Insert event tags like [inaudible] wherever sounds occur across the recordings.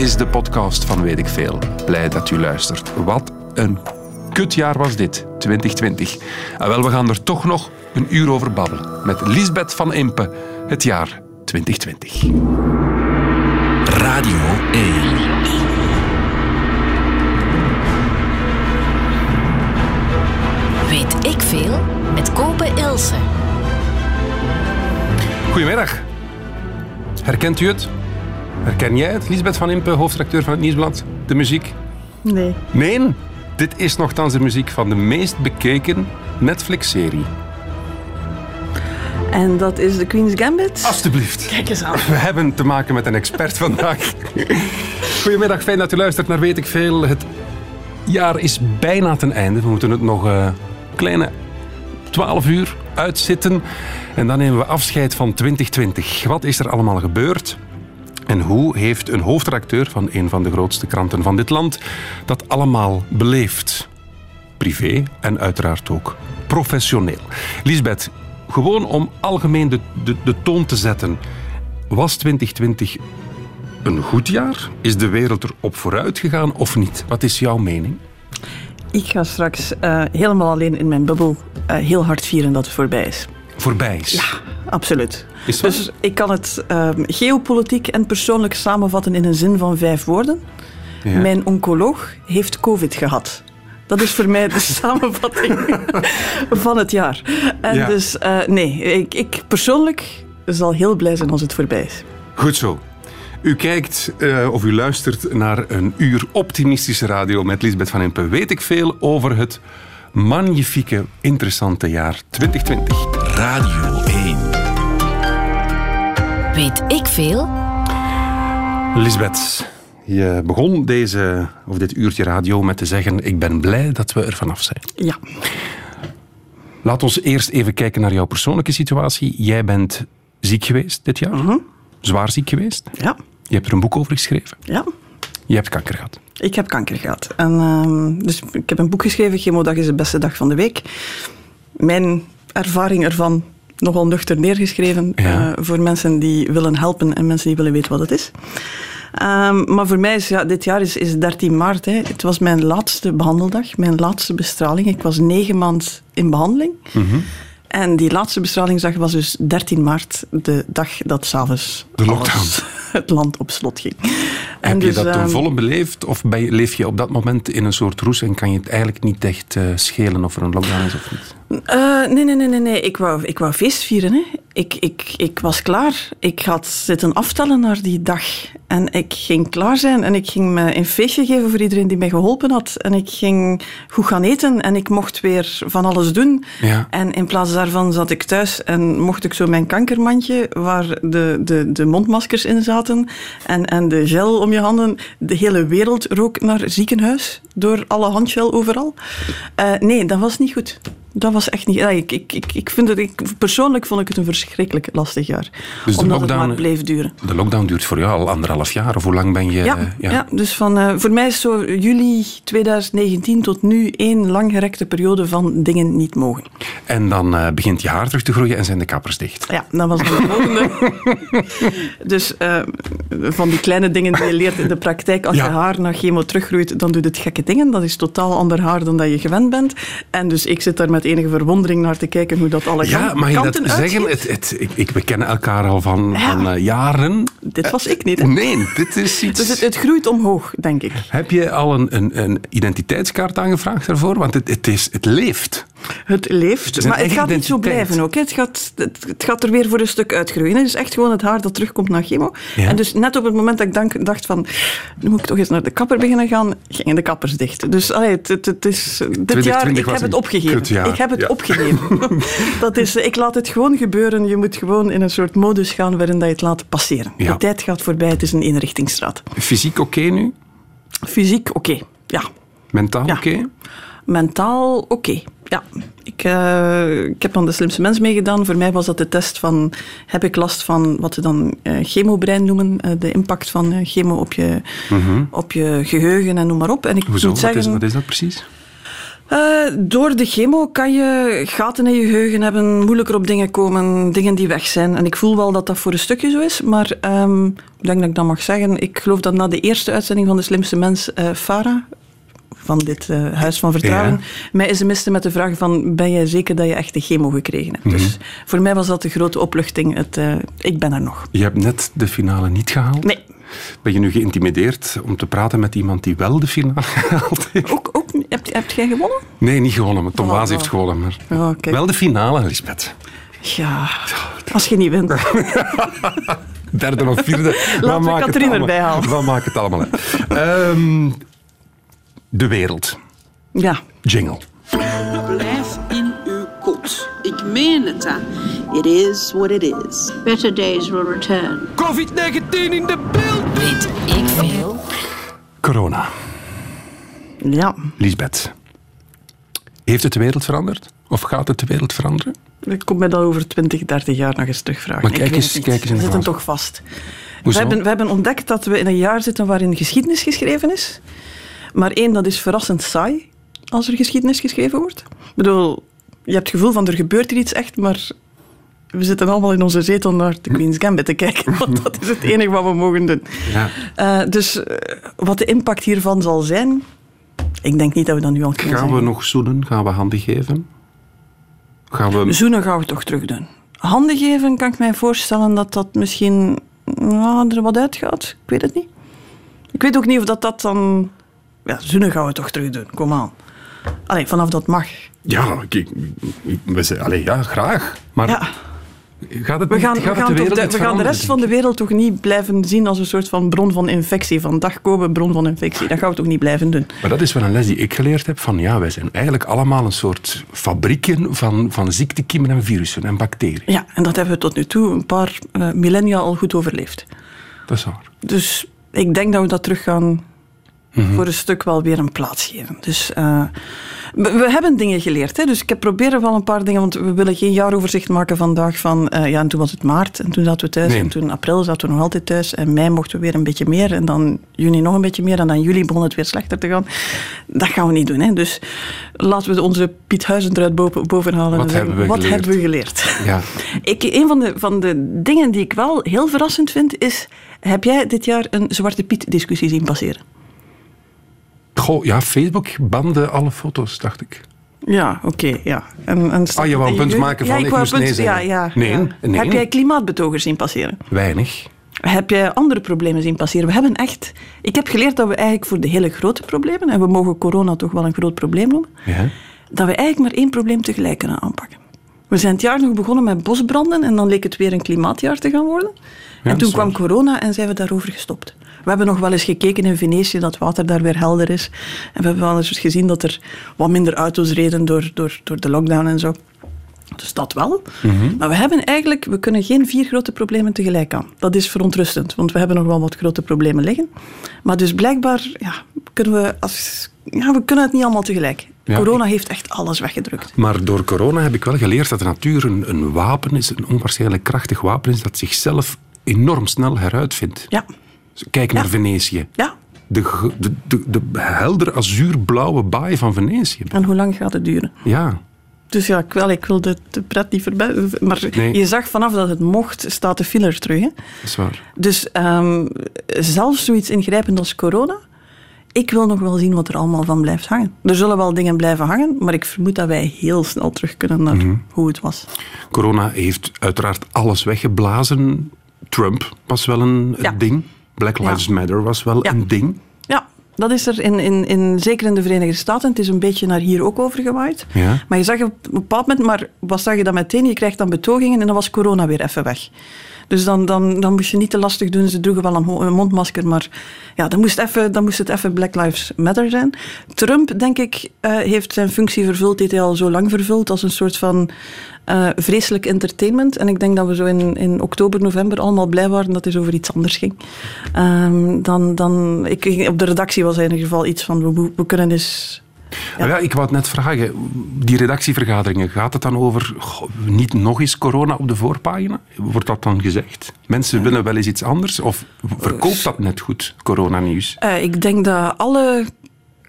is de podcast van Weet ik Veel. Blij dat u luistert. Wat een kutjaar was dit, 2020. En wel, we gaan er toch nog een uur over babbelen. Met Lisbeth van Impe, het jaar 2020. Radio 1. Weet ik veel met Kopen Ilse. Goedemiddag. Herkent u het? Herken jij het? Lisbeth van Impe, hoofdredacteur van het Nieuwsblad. De muziek? Nee. Nee, dit is nogthans de muziek van de meest bekeken Netflix-serie. En dat is de Queen's Gambit. Alsjeblieft. Kijk eens aan. We hebben te maken met een expert vandaag. [laughs] Goedemiddag, fijn dat u luistert naar Weet ik Veel. Het jaar is bijna ten einde. We moeten het nog een kleine 12 uur uitzitten. En dan nemen we afscheid van 2020. Wat is er allemaal gebeurd? En hoe heeft een hoofdredacteur van een van de grootste kranten van dit land dat allemaal beleefd? Privé en uiteraard ook professioneel. Lisbeth, gewoon om algemeen de, de, de toon te zetten. Was 2020 een goed jaar? Is de wereld erop vooruit gegaan of niet? Wat is jouw mening? Ik ga straks uh, helemaal alleen in mijn bubbel uh, heel hard vieren dat het voorbij is. Voorbij is? Ja, absoluut. Is dus ik kan het uh, geopolitiek en persoonlijk samenvatten in een zin van vijf woorden. Ja. Mijn oncoloog heeft COVID gehad. Dat is voor mij de [laughs] samenvatting [laughs] van het jaar. En ja. dus, uh, nee, ik, ik, persoonlijk zal heel blij zijn als het voorbij is. Goed zo. U kijkt uh, of u luistert naar een uur optimistische radio met Lisbeth van Impe. Weet ik veel over het magnifieke, interessante jaar 2020. Radio 1. Weet ik veel? Lisbeth, je begon deze, of dit uurtje radio met te zeggen: Ik ben blij dat we er vanaf zijn. Ja. Laat ons eerst even kijken naar jouw persoonlijke situatie. Jij bent ziek geweest dit jaar, uh -huh. zwaar ziek geweest. Ja. Je hebt er een boek over geschreven. Ja. Je hebt kanker gehad. Ik heb kanker gehad. En, uh, dus ik heb een boek geschreven, Chemodag is de beste dag van de week. Mijn ervaring ervan nogal nuchter neergeschreven ja. uh, voor mensen die willen helpen en mensen die willen weten wat het is. Um, maar voor mij is ja, dit jaar is, is 13 maart. Hè. Het was mijn laatste behandeldag, mijn laatste bestraling. Ik was negen maanden in behandeling. Mm -hmm. En die laatste bestralingsdag was dus 13 maart, de dag dat s'avonds [laughs] het land op slot ging. En Heb dus, je dat ten volle beleefd of je, leef je op dat moment in een soort roes en kan je het eigenlijk niet echt uh, schelen of er een lockdown is of niet? Uh, nee, nee, nee, nee, nee. Ik wou, ik wou feest vieren. Hè. Ik, ik, ik was klaar. Ik had zitten aftellen naar die dag. En ik ging klaar zijn en ik ging me een feestje geven voor iedereen die mij geholpen had. En ik ging goed gaan eten en ik mocht weer van alles doen. Ja. En in plaats daarvan zat ik thuis en mocht ik zo mijn kankermandje, waar de, de, de mondmaskers in zaten en, en de gel om je handen. De hele wereld rook naar ziekenhuis door alle handgel overal. Uh, nee, dat was niet goed. Dat was echt niet... Ja, ik, ik, ik, ik vind het, ik, persoonlijk vond ik het een verschrikkelijk lastig jaar. Dus de omdat lockdown, het maar bleef duren. De lockdown duurt voor jou al anderhalf jaar. Of hoe lang ben je... Ja, ja. ja dus van, uh, voor mij is zo juli 2019 tot nu één langgerekte periode van dingen niet mogen. En dan uh, begint je haar terug te groeien en zijn de kappers dicht. Ja, dat was de volgende. [laughs] dus van die kleine dingen die je leert in de praktijk. Als je haar na chemo teruggroeit, dan doet het gekke dingen. Dat is totaal ander haar dan dat je gewend bent. En dus ik zit daar met enige verwondering naar te kijken hoe dat alle Ja, kan- mag je dat zeggen? Het, het, ik, ik, we kennen elkaar al van, Ja. van uh, jaren. Dit was ik niet. Hè? Nee, dit is iets... Dus het, het groeit omhoog, denk ik. Heb je al een, een, een identiteitskaart aangevraagd daarvoor? Want het, het, is, het leeft. Het leeft, maar het gaat niet zo blijven ook. Het gaat, het, het gaat er weer voor een stuk uitgroeien. Het is echt gewoon het haar dat terugkomt na chemo. Ja. En dus net op het moment dat ik dank- dacht van, nu moet ik toch eens naar de kapper beginnen gaan, gingen de kappers dicht. Dus allee, het, het, het is, dit jaar, 2020 ik heb het opgegeven. Ik heb het Ja. opgegeven. [laughs] dat is, ik laat het gewoon gebeuren. Je moet gewoon in een soort modus gaan waarin dat je het laat passeren. Ja. De tijd gaat voorbij, het is een eenrichtingsstraat. Fysiek oké nu? Fysiek, oké. Ja, Mentaal oké? Mentaal, oké. Ja, ik, eh, ik heb aan de slimste mens meegedaan. Voor mij was dat de test van, heb ik last van wat ze dan eh, chemobrein noemen, eh, de impact van chemo op je, op je geheugen en noem maar op. En ik Mhm. Hoezo? moet Wat is, zeggen, wat is dat precies? Door de chemo kan je gaten in je geheugen hebben, moeilijker op dingen komen, dingen die weg zijn. En ik voel wel dat dat voor een stukje zo is, maar ehm, ik denk dat ik dat mag zeggen. Ik geloof dat na de eerste uitzending van De Slimste Mens, eh Farah, van dit eh, Huis van Vertrouwen, Ja. mij sms'te met de vraag van, ben jij zeker dat je echt de chemo gekregen hebt? Dus voor mij was dat de grote opluchting. Het, eh, ik ben er nog. Je hebt net de finale niet gehaald. Nee, Ben je nu geïntimideerd om te praten met iemand die wel de finale [laughs] gehaald heeft? ook, ook, heb, heb jij gewonnen? Nee, niet gewonnen. maar Tom Oh, Waas oh. heeft gewonnen. Maar kijk. wel de finale, Lisbeth. Ja, als je niet wint. [laughs] Derde of vierde. Laten we Katrien erbij halen. Wat maakt het allemaal uit? De wereld. Ja, Jingle. Blijf in uw kot. Ik meen het, hè. It is what it is. Better days will return. COVID-19 in de beeld. Weet ik veel? Corona. ja. Lisbeth. Heeft het de wereld veranderd? Of gaat het de wereld veranderen? Ik kom mij dat over 20, 30 jaar nog eens terugvragen. Maar kijk eens- kijk eens in We de zitten fase. toch vast. We hebben, we hebben ontdekt dat we in een jaar zitten waarin geschiedenis geschreven is. Maar één, dat is verrassend saai als er geschiedenis geschreven wordt. Ik bedoel, je hebt het gevoel van er gebeurt hier iets echt, maar we zitten allemaal in onze zetel naar de Queen's Gambit te kijken. [laughs] Want dat is het enige wat we mogen doen. Ja. Eh, dus eh, wat de impact hiervan zal zijn, ik denk niet dat we dat nu al kunnen Gaan we nog zoenen? Gaan we handen geven? Gaan we... Zoenen gaan we toch terug doen. Handen geven kan ik mij voorstellen dat dat misschien nou, er wat uitgaat. Ik weet het niet. Ik weet ook niet of dat, dat dan... Ja, zoenen gaan we toch terug doen. Kom aan. Allee, vanaf dat mag. Ja, ik, ik- ik- we zijn, allee, ja, graag. Maar Ja, gaat het, we gaan, we gaat gaan, de toch wereld de, niet we gaan de rest van de wereld toch niet blijven zien als een soort van bron van infectie. Van dag komen, bron van infectie. Dat gaan we toch niet blijven doen. Maar dat is wel een les die ik geleerd heb. Van ja, wij zijn eigenlijk allemaal een soort fabrieken van, van ziektekiemen en virussen en bacteriën. Ja, en dat hebben we tot nu toe een paar eh, millennia al goed overleefd. Dat is waar. Dus ik denk dat we dat terug gaan Mhm. voor een stuk wel weer een plaats geven. Dus eh, we, we hebben dingen geleerd. Hè? Dus ik heb proberen wel een paar dingen, want we willen geen jaaroverzicht maken vandaag van, eh, ja, en toen was het maart en toen zaten we thuis Nee. en toen april zaten we nog altijd thuis en mei mochten we weer een beetje meer en dan juni nog een beetje meer en dan juli begon het weer slechter te gaan. Dat gaan we niet doen. Hè? Dus laten we onze Piet Huizen eruit boven, boven halen Wat en zeggen, hebben we wat geleerd? hebben we geleerd? Ja. [laughs] Ik, een van de, van de dingen die ik wel heel verrassend vind, is... Heb jij dit jaar een Zwarte Piet-discussie zien passeren? Goh, ja, Facebook bande alle foto's, dacht ik. Ja, oké, ja. En, en Ah, je wou een punt maken van, ja, ik moest een nee ja, ja, Nee, ja. nee. Heb jij klimaatbetogers zien passeren? Weinig. Heb jij andere problemen zien passeren? We hebben echt... Ik heb geleerd dat we eigenlijk voor de hele grote problemen, en we mogen corona toch wel een groot probleem noemen, Ja. dat we eigenlijk maar één probleem tegelijk kunnen aanpakken. We zijn het jaar nog begonnen met bosbranden en dan leek het weer een klimaatjaar te gaan worden. En toen kwam corona en zijn we daarover gestopt. We hebben nog wel eens gekeken in Venetië dat het water daar weer helder is. En we hebben wel eens gezien dat er wat minder auto's reden door, door, door de lockdown en zo. Dus dat wel. Mhm. Maar we hebben eigenlijk, we kunnen geen vier grote problemen tegelijk aan. Dat is verontrustend, want we hebben nog wel wat grote problemen liggen. Maar dus blijkbaar ja, kunnen we, als, ja, we kunnen het niet allemaal tegelijk. Ja. Corona heeft echt alles weggedrukt. Maar door corona heb ik wel geleerd dat de natuur een, een wapen is, een onwaarschijnlijk krachtig wapen is, dat zichzelf enorm snel heruitvindt. Ja, Kijk naar Ja. Venetië. ja. De, de, de, de helder azuurblauwe baai van Venetië. En hoe lang gaat het duren? Ja. Dus ja, ik, wel, ik wil de, de pret niet voorbij. Maar Nee. je zag vanaf dat het mocht, staat de filler terug. Hè? Dat is waar. Dus ehm, zelfs zoiets ingrijpend als corona, ik wil nog wel zien wat er allemaal van blijft hangen. Er zullen wel dingen blijven hangen, maar ik vermoed dat wij heel snel terug kunnen naar Mhm. hoe het was. Corona heeft uiteraard alles weggeblazen. Trump was wel een Ja. ding. Black Lives Matter was wel Ja. een ding. Ja, dat is er in, in, in, zeker in de Verenigde Staten. Het is een beetje naar hier ook overgewaaid. Ja. Maar je zag op een bepaald moment, maar wat zag je dan meteen? Je krijgt dan betogingen en dan was corona weer even weg. Dus dan, dan, dan moest je niet te lastig doen. Ze droegen wel een, mondmasker, maar ja, dan, moest even, dan moest het even Black Lives Matter zijn. Trump, denk ik, eh, heeft zijn functie vervuld, die hij al zo lang vervult, als een soort van eh, vreselijk entertainment. En ik denk dat we zo in, in oktober, november allemaal blij waren dat het over iets anders ging. Ehm, dan, dan, ik, op de redactie was in ieder geval iets van, we, we kunnen eens... Ja. ja, ik wou het net vragen. Die redactievergaderingen, gaat het dan over goh, niet nog eens corona op de voorpagina? Wordt dat dan gezegd? Mensen willen wel eens iets anders? Of verkoopt dat net goed, coronanieuws? Eh, ik denk dat alle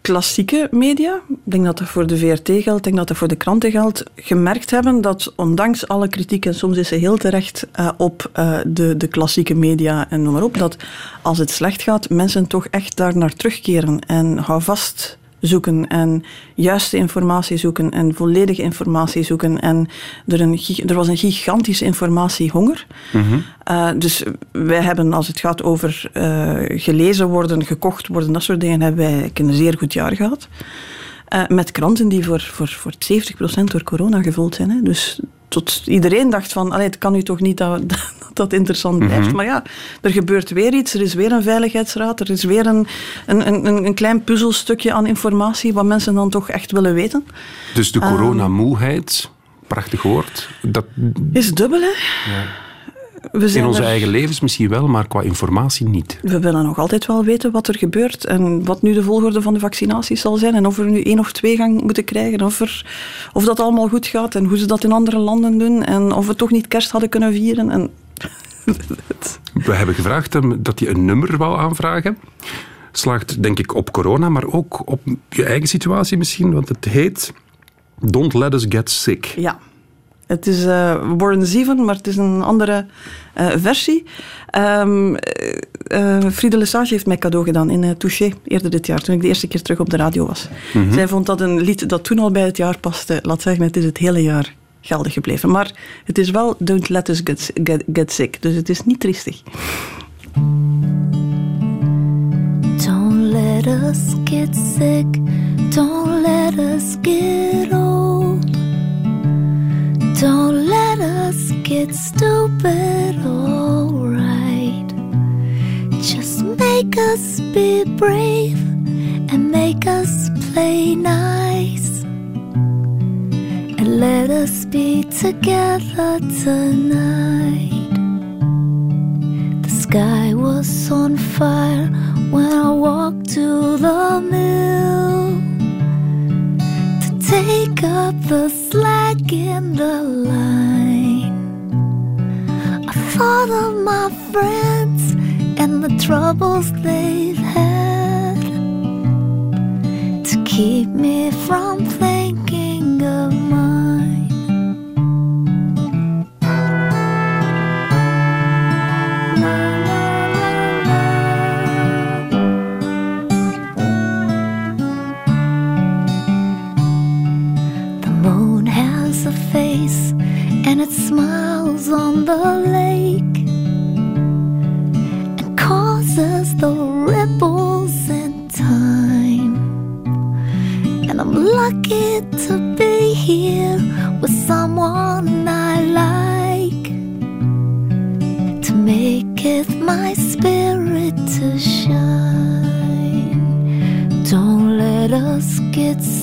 klassieke media, ik denk dat dat voor de VRT geldt, ik denk dat dat voor de kranten geldt, gemerkt hebben dat ondanks alle kritiek, en soms is ze heel terecht uh, op uh, de, de klassieke media en noem maar op, dat als het slecht gaat, mensen toch echt daar naar terugkeren en hou vast zoeken en juiste informatie zoeken en volledige informatie zoeken. En er, een, er was een gigantische informatiehonger. Mm -hmm. uh, dus wij hebben, als het gaat over uh, gelezen worden, gekocht worden, dat soort dingen, hebben wij een zeer goed jaar gehad. Uh, met kranten die voor, voor, voor 70% door corona gevuld zijn. Hè. Dus tot iedereen dacht van, allee, het kan u toch niet dat, [laughs] dat, dat interessant blijft. Mm -hmm. Maar ja, er gebeurt weer iets. Er is weer een veiligheidsraad. Er is weer een, een, een, een klein puzzelstukje aan informatie wat mensen dan toch echt willen weten. Dus de coronamoeheid, um, prachtig woord. Dat is dubbel, hè? Ja. We In onze er... eigen levens misschien wel, maar qua informatie niet. We willen nog altijd wel weten wat er gebeurt en wat nu de volgorde van de vaccinaties zal zijn en of we nu één of twee gaan moeten krijgen, of, er, of dat allemaal goed gaat en hoe ze dat in andere landen doen en of we toch niet kerst hadden kunnen vieren. En [laughs] we hebben gevraagd dat hij een nummer wou aanvragen. Slaagt denk ik op corona, maar ook op je eigen situatie misschien, want het heet Don't Let Us Get Sick. Ja. Het is uh, Warren Zevon, maar het is een andere uh, versie. Um, uh, Friede Lesage heeft mij cadeau gedaan in uh, Touché eerder dit jaar, toen ik de eerste keer terug op de radio was. Mm -hmm. Zij vond dat een lied dat toen al bij het jaar paste. Laat zeggen, het is het hele jaar geldig gebleven. Maar het is wel Don't Let Us Get, get, get Sick, dus het is niet triestig. Don't let us get sick, don't let us get old. Don't let us get stupid, alright. Just make us be brave and make us play nice. And let us be together tonight. The sky was on fire when I walked to the mill to take up the slack the line. I thought of my friends and the troubles they've had to keep me from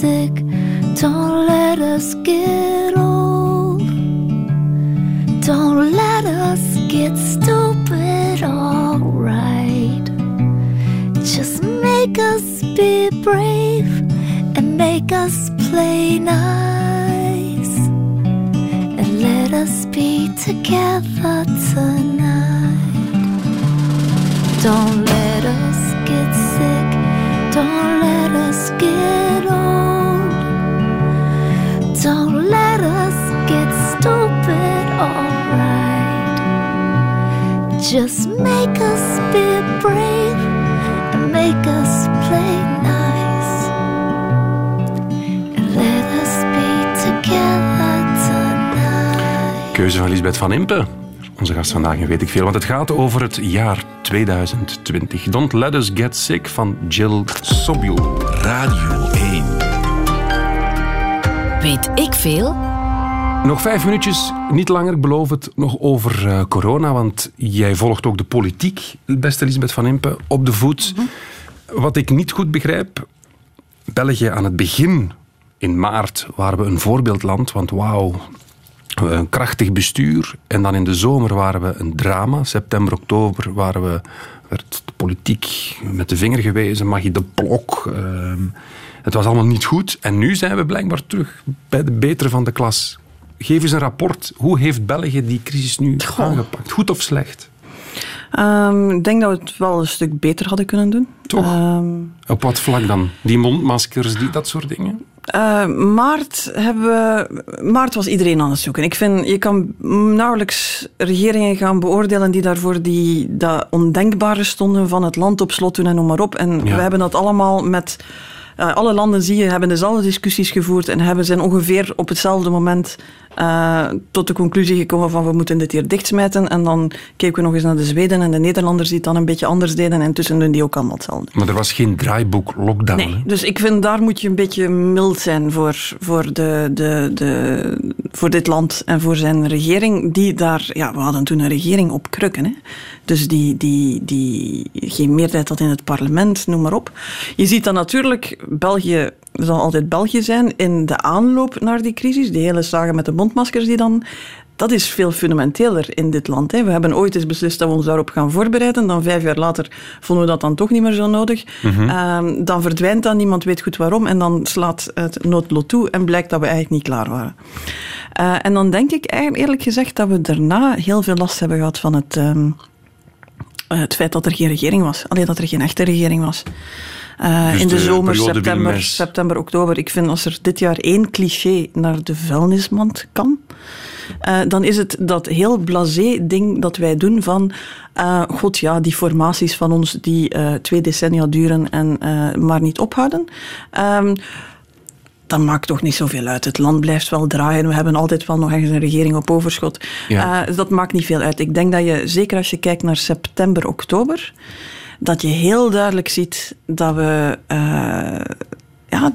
sick. Don't let us get old. Don't let us get stupid, alright. Just make us be brave and make us play nice. And let us be together tonight. Don't Just make us be brave and make us play nice. And let us be together tonight. Keuze van Lisbeth van Impe. Onze gast vandaag in Weet ik Veel, want het gaat over het jaar 2020. Don't Let Us Get Sick van Jill Sobule. Radio 1. Weet ik veel? Nog vijf minuutjes, niet langer, ik beloof het, nog over uh, corona. Want jij volgt ook de politiek, beste Lisbeth van Impe, op de voet. Mm -hmm. Wat ik niet goed begrijp, België aan het begin, in maart, waren we een voorbeeldland. Want wauw, een krachtig bestuur. En dan in de zomer waren we een drama. September, oktober waren we, werd de politiek met de vinger gewezen. Magie de Blok... Uh, het was allemaal niet goed. En nu zijn we blijkbaar terug bij de betere van de klas. Geef eens een rapport. Hoe heeft België die crisis nu Goh. aangepakt? Goed of slecht? Ehm, ik denk dat we het wel een stuk beter hadden kunnen doen. Toch? Ehm, Op wat vlak dan? Die mondmaskers, die, dat soort dingen? Eh, maart, hebben we, maart was iedereen aan het zoeken. Ik vind, je kan nauwelijks regeringen gaan beoordelen die daarvoor die, dat ondenkbare stonden van het land op slot doen en noem maar op. En Ja. we hebben dat allemaal met... eh, alle landen, zie je, hebben dezelfde discussies gevoerd en hebben zijn ongeveer op hetzelfde moment eh, tot de conclusie gekomen van we moeten dit hier dichtsmijten. En dan keken we nog eens naar de Zweden en de Nederlanders die het dan een beetje anders deden. En intussen doen die ook allemaal hetzelfde. Maar er was geen draaiboek lockdown. Nee, hè? dus ik vind daar moet je een beetje mild zijn voor, voor, de, de, de, voor dit land en voor zijn regering. Die daar, ja, we hadden toen een regering op krukken. Hè? Dus die, die, die geen meerderheid had in het parlement, noem maar op. Je ziet dan natuurlijk, België zal altijd België zijn in de aanloop naar die crisis. Die hele zagen met de mondmaskers die dan dat is veel fundamenteler in dit land. Hè. We hebben ooit eens beslist dat we ons daarop gaan voorbereiden. Dan vijf jaar later vonden we dat dan toch niet meer zo nodig. Ehm, dan verdwijnt dat, niemand weet goed waarom. En dan slaat het noodlot toe en blijkt dat we eigenlijk niet klaar waren. Eh, en dan denk ik eigenlijk eerlijk gezegd dat we daarna heel veel last hebben gehad van het, ehm, eh, het feit dat er geen regering was. Alleen dat er geen echte regering was. Eh, Dus in de, de zomer, september, september, oktober. Ik vind als er dit jaar één cliché naar de vuilnismand kan, eh, dan is het dat heel blasé ding dat wij doen van, eh, god ja, die formaties van ons die twee decennia duren en maar niet ophouden. Ehm, dat maakt toch niet zoveel uit. Het land blijft wel draaien. We hebben altijd wel nog ergens een regering op overschot. Ja. Dat maakt niet veel uit. Ik denk dat je, zeker als je kijkt naar september, oktober, dat je heel duidelijk ziet dat we, eh, ja,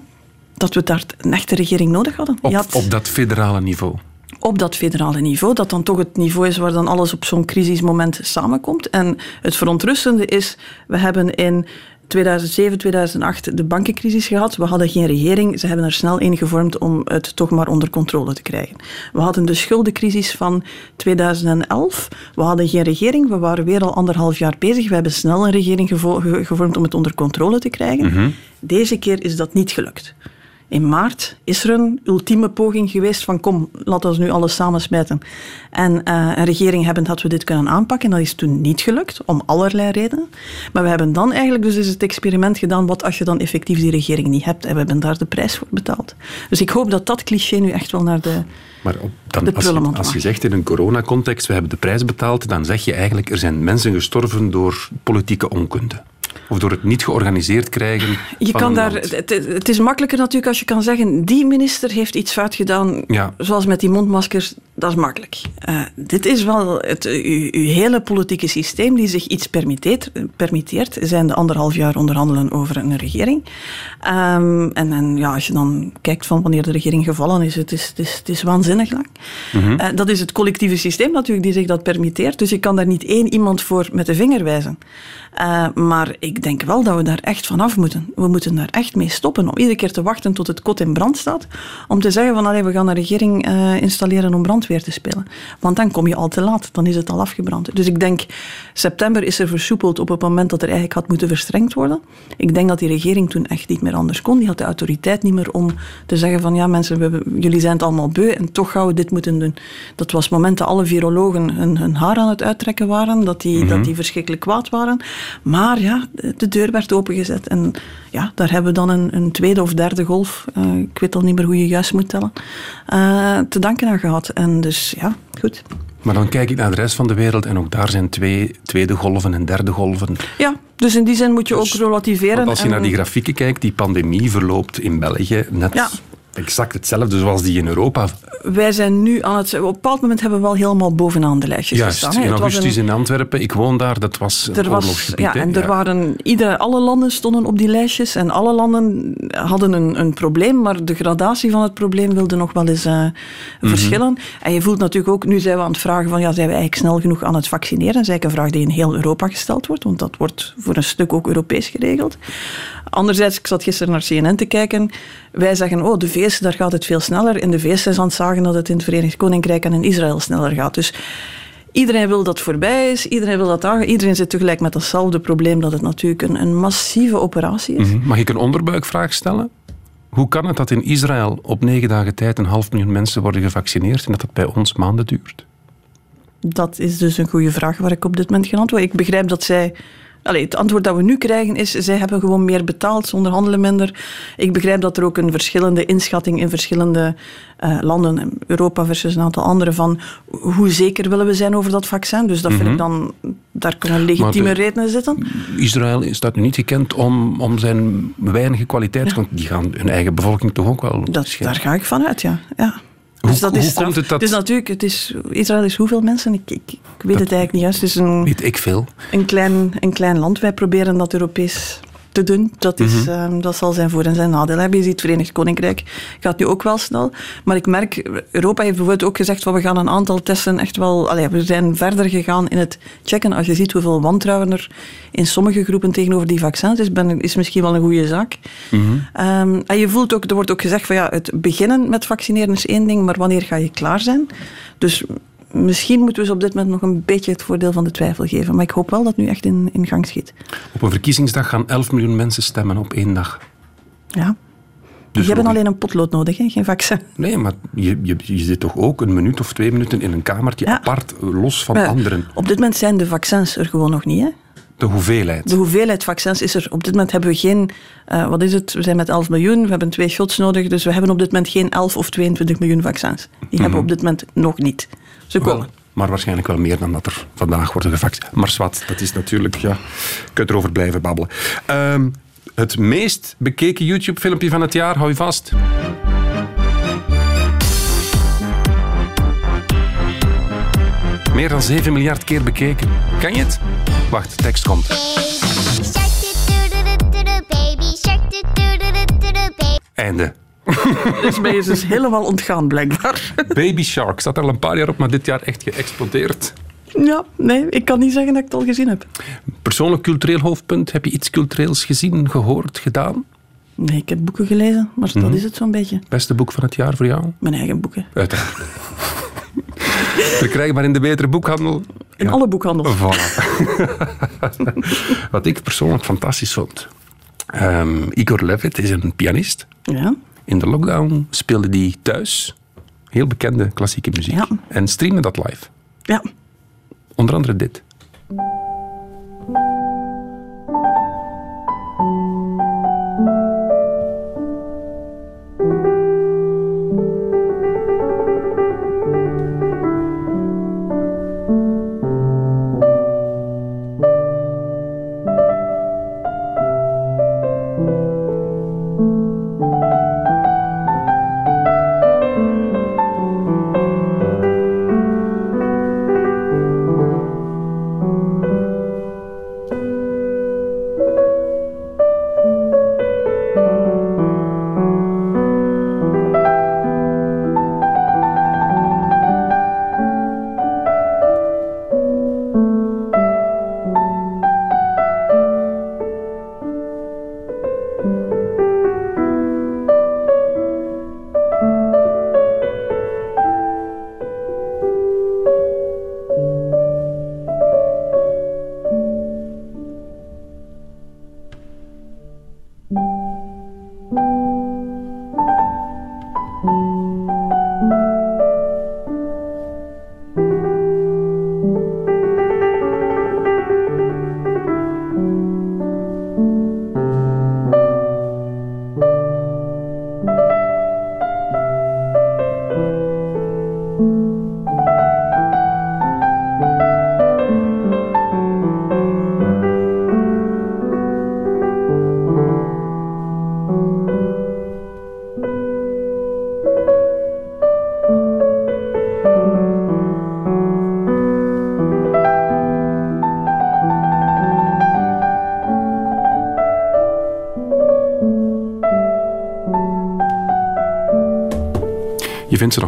dat we daar een echte regering nodig hadden. Op, had- op dat federale niveau. op dat federale niveau, dat dan toch het niveau is waar dan alles op zo'n crisismoment samenkomt. En het verontrustende is, we hebben in 2007, 2008 de bankencrisis gehad. We hadden geen regering. Ze hebben er snel een gevormd om het toch maar onder controle te krijgen. We hadden de schuldencrisis van 2011. We hadden geen regering. We waren weer al anderhalf jaar bezig. We hebben snel een regering gevo- ge- gevormd om het onder controle te krijgen. Deze keer is dat niet gelukt. In maart is er een ultieme poging geweest van kom, laten we nu alles samensmijten. En eh, een regering hebben dat we dit kunnen aanpakken. Dat is toen niet gelukt, om allerlei redenen. Maar we hebben dan eigenlijk dus het experiment gedaan, wat als je dan effectief die regering niet hebt. En we hebben daar de prijs voor betaald. Dus ik hoop dat dat cliché nu echt wel naar de... Maar op, dan, De als, je, als je zegt in een coronacontext, we hebben de prijs betaald, dan zeg je eigenlijk, er zijn mensen gestorven door politieke onkunde. Of door het niet georganiseerd krijgen Je van kan daar, het, het is makkelijker natuurlijk als je kan zeggen, die minister heeft iets fout gedaan, Ja. zoals met die mondmaskers, dat is makkelijk. Eh, dit is wel het, uw, uw hele politieke systeem die zich iets permitteert, permitteert zijn de anderhalf jaar onderhandelen over een regering. Ehm, en en ja, als je dan kijkt van wanneer de regering gevallen is, het is, het is, het is waanzinnig lang. Eh, dat is het collectieve systeem natuurlijk die zich dat permitteert, dus je kan daar niet één iemand voor met de vinger wijzen. Eh, maar ik denk wel dat we daar echt vanaf moeten. We moeten daar echt mee stoppen. Om iedere keer te wachten tot het kot in brand staat. Om te zeggen van allee, we gaan een regering eh, installeren om brandweer te spelen. Want dan kom je al te laat. Dan is het al afgebrand. Dus ik denk, september is er versoepeld op het moment dat er eigenlijk had moeten verstrengd worden. Ik denk dat die regering toen echt niet meer anders kon. Die had de autoriteit niet meer om te zeggen van ja mensen, we, jullie zijn het allemaal beu en toch gaan we dit moeten doen. Dat was het moment dat alle virologen hun, hun haar aan het uittrekken waren. Dat die, dat die verschrikkelijk kwaad waren. Maar ja, de- de deur werd opengezet. En ja, daar hebben we dan een, een tweede of derde golf, eh, ik weet al niet meer hoe je juist moet tellen, eh, te danken aan gehad. En dus ja, goed. Maar dan kijk ik naar de rest van de wereld en ook daar zijn twee tweede golven en derde golven. Ja, dus in die zin moet je Dus- ook relativeren. Want als je en- naar die grafieken kijkt, die pandemie verloopt in België net Ja. Exact hetzelfde zoals die in Europa. Wij zijn nu aan het... Op een bepaald moment hebben we wel helemaal bovenaan de lijstjes Juist, gestaan. in augustus een- in Antwerpen. Ik woon daar, dat was een was, ja, en er waren, iedere, alle landen stonden op die lijstjes en alle landen hadden een, een probleem, maar de gradatie van het probleem wilde nog wel eens eh, Mhm. verschillen. En je voelt natuurlijk ook, nu zijn we aan het vragen van, ja, zijn we eigenlijk snel genoeg aan het vaccineren? Dat is eigenlijk een vraag die in heel Europa gesteld wordt, want dat wordt voor een stuk ook Europees geregeld. Anderzijds, ik zat gisteren naar CNN te kijken, wij zeggen, oh, de VS, daar gaat het veel sneller. In de VS aan het zagen dat het in het Verenigd Koninkrijk en in Israël sneller gaat. Dus Iedereen wil dat voorbij is, iedereen wil dat aangaan. Iedereen zit tegelijk met datzelfde probleem dat het natuurlijk een, een massieve operatie is. Mhm. Mag ik een onderbuikvraag stellen? Hoe kan het dat in Israël op negen dagen tijd een half miljoen mensen worden gevaccineerd en dat het bij ons maanden duurt? Dat is dus een goede vraag waar ik op dit moment geen antwoord. Ik begrijp dat zij. Allee, het antwoord dat we nu krijgen is: zij hebben gewoon meer betaald, ze onderhandelen minder. Ik begrijp dat er ook een verschillende inschatting in verschillende eh, landen, Europa versus een aantal andere, van hoe zeker willen we zijn over dat vaccin. Dus dat vind ik dan, daar kunnen legitieme Maar de- redenen zitten. Israël staat nu niet gekend om, om zijn weinige kwaliteit, want die gaan hun eigen bevolking toch ook wel Dat, daar ga ik vanuit, ja. ja. Hoe- dus dat hoe is komt het dat- Dus natuurlijk, het is, Israël is hoeveel mensen? Ik, ik, ik weet het eigenlijk niet juist. Het is een, Weet ik veel. een, klein, een klein land. Wij proberen dat Europees te doen. Dat, is, Mhm. ehm, dat zal zijn voor- en zijn nadeel hebben. Je ziet het Verenigd Koninkrijk gaat nu ook wel snel. Maar ik merk, Europa heeft bijvoorbeeld ook gezegd van we gaan een aantal testen echt wel... Allee, we zijn verder gegaan in het checken. Als je ziet hoeveel wantrouwen er in sommige groepen tegenover die vaccins is, ben, is misschien wel een goede zaak. Ehm, en je voelt ook, er wordt ook gezegd van ja, het beginnen met vaccineren is één ding, maar wanneer ga je klaar zijn? Dus misschien moeten we ze op dit moment nog een beetje het voordeel van de twijfel geven. Maar ik hoop wel dat het nu echt in, in gang schiet. Op een verkiezingsdag gaan 11 miljoen mensen stemmen op één dag. Ja. Dus je hebt logisch. alleen een potlood nodig, hè? geen vaccin. Nee, maar je, je, je zit toch ook een minuut of twee minuten in een kamertje Ja. apart, los van Maar anderen. Op dit moment zijn de vaccins er gewoon nog niet. Hè? De hoeveelheid. De hoeveelheid vaccins is er. Op dit moment hebben we geen, eh, wat is het? We zijn met 11 miljoen, we hebben twee shots nodig. Dus we hebben op dit moment geen 11 of 22 miljoen vaccins. Die hebben we op dit moment nog niet. Ze komen. Wel, maar waarschijnlijk wel meer dan dat er vandaag worden gevaccineerd. Maar zwart, dat is natuurlijk, ja, je kunt erover blijven babbelen. Ehm, het meest bekeken YouTube-filmpje van het jaar, hou je vast. Meer dan 7 miljard keer bekeken. Kan je het? Wacht, de tekst komt. Baby shark. Einde. [laughs] Dus mij is dus helemaal ontgaan, blijkbaar. Baby Shark staat er al een paar jaar op, maar dit jaar echt geëxplodeerd. Ja, nee, ik kan niet zeggen dat ik het al gezien heb. Persoonlijk cultureel hoofdpunt. Heb je iets cultureels gezien, gehoord, gedaan? Nee, ik heb boeken gelezen, maar dat is het zo'n beetje. Beste boek van het jaar voor jou? Mijn eigen boeken. Uiteraard. [laughs] Verkrijgbaar in de betere boekhandel. In alle boekhandels. Voilà. [laughs] Wat ik persoonlijk fantastisch vond. Ehm, Igor Levit is een pianist. Ja. In de lockdown speelde hij thuis heel bekende klassieke muziek. Ja. En streamde dat live. Ja. Onder andere dit.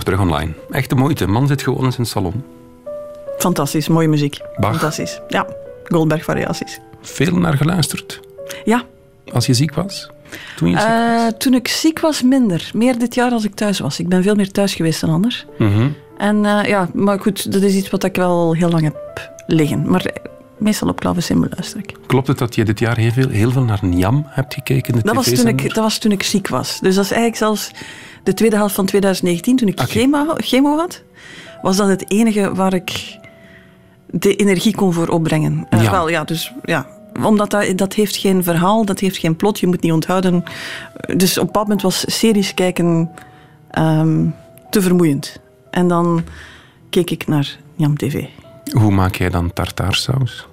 Terug online. Echt de moeite. Man zit gewoon in zijn salon. Fantastisch, mooie muziek. Bach. Fantastisch. Ja, Goldberg variaties. Veel naar geluisterd. Ja, Als je ziek was. Toen je ziek eh, toen ik ziek was, minder. Meer dit jaar als ik thuis was. Ik ben veel meer thuis geweest dan anders. Mhm. En eh, ja, maar goed, dat is iets wat ik wel heel lang heb liggen. Maar meestal op klavecimbal luister ik. Klopt het dat je dit jaar heel veel, heel veel naar Njam hebt gekeken? De Dat was, toen ik, dat was toen ik ziek was. Dus dat is eigenlijk zelfs de tweede helft van 2019, toen ik Oké. chemo, chemo had. Was dat het enige waar ik de energie kon voor opbrengen. Eh. Wel, ja, dus ja. Omdat dat, dat heeft geen verhaal, dat heeft geen plot, je moet niet onthouden. Dus op een bepaald moment was series kijken ehm, te vermoeiend. En dan keek ik naar Jam TV. Hoe maak jij dan tartaarsaus?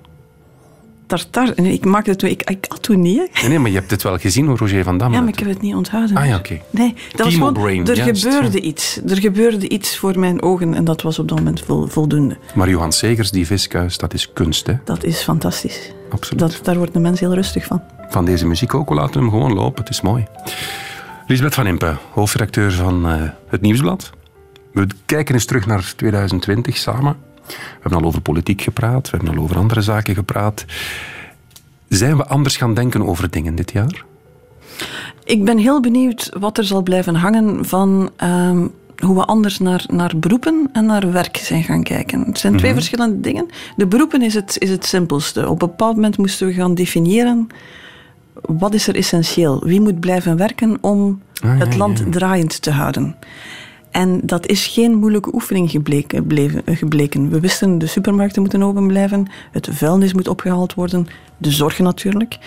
Tartar, nee, ik het toen, ik, ik at toen niet. Nee, nee, maar je hebt het wel gezien hoe Roger van Damme Ja, maar dat ik heb het niet onthouden. Ah ja, oké. Nee, dat was Chemo gewoon, brain, er juist, gebeurde ja. iets. Er gebeurde iets voor mijn ogen en dat was op dat moment vol- voldoende. Maar Johan Segers, die viskuis, dat is kunst, hè? Dat is fantastisch. Absoluut. Dat, daar wordt een mens heel rustig van. Van deze muziek ook, we laten hem gewoon lopen. Het is mooi. Lisbeth van Impe, hoofdredacteur van eh, Het Nieuwsblad. We kijken eens terug naar 2020 samen. We hebben al over politiek gepraat, we hebben al over andere zaken gepraat. Zijn we anders gaan denken over dingen dit jaar? Ik ben heel benieuwd wat er zal blijven hangen van ehm, hoe we anders naar, naar beroepen en naar werk zijn gaan kijken. Het zijn twee verschillende dingen. De beroepen is het, is het simpelste. Op een bepaald moment moesten we gaan definiëren wat is er essentieel. Wie moet blijven werken om Ah, ja, het land ja. draaiend te houden. En dat is geen moeilijke oefening gebleken, bleven- gebleken. We wisten, de supermarkten moeten open blijven, het vuilnis moet opgehaald worden, de zorgen natuurlijk.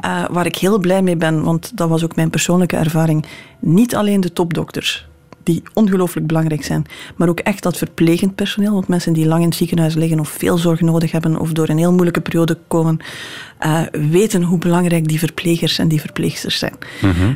Eh, waar ik heel blij mee ben, want dat was ook mijn persoonlijke ervaring. Niet alleen de topdokters, die ongelooflijk belangrijk zijn, maar ook echt dat verplegend personeel, want mensen die lang in het ziekenhuis liggen of veel zorg nodig hebben of door een heel moeilijke periode komen, eh, weten hoe belangrijk die verplegers en die verpleegsters zijn.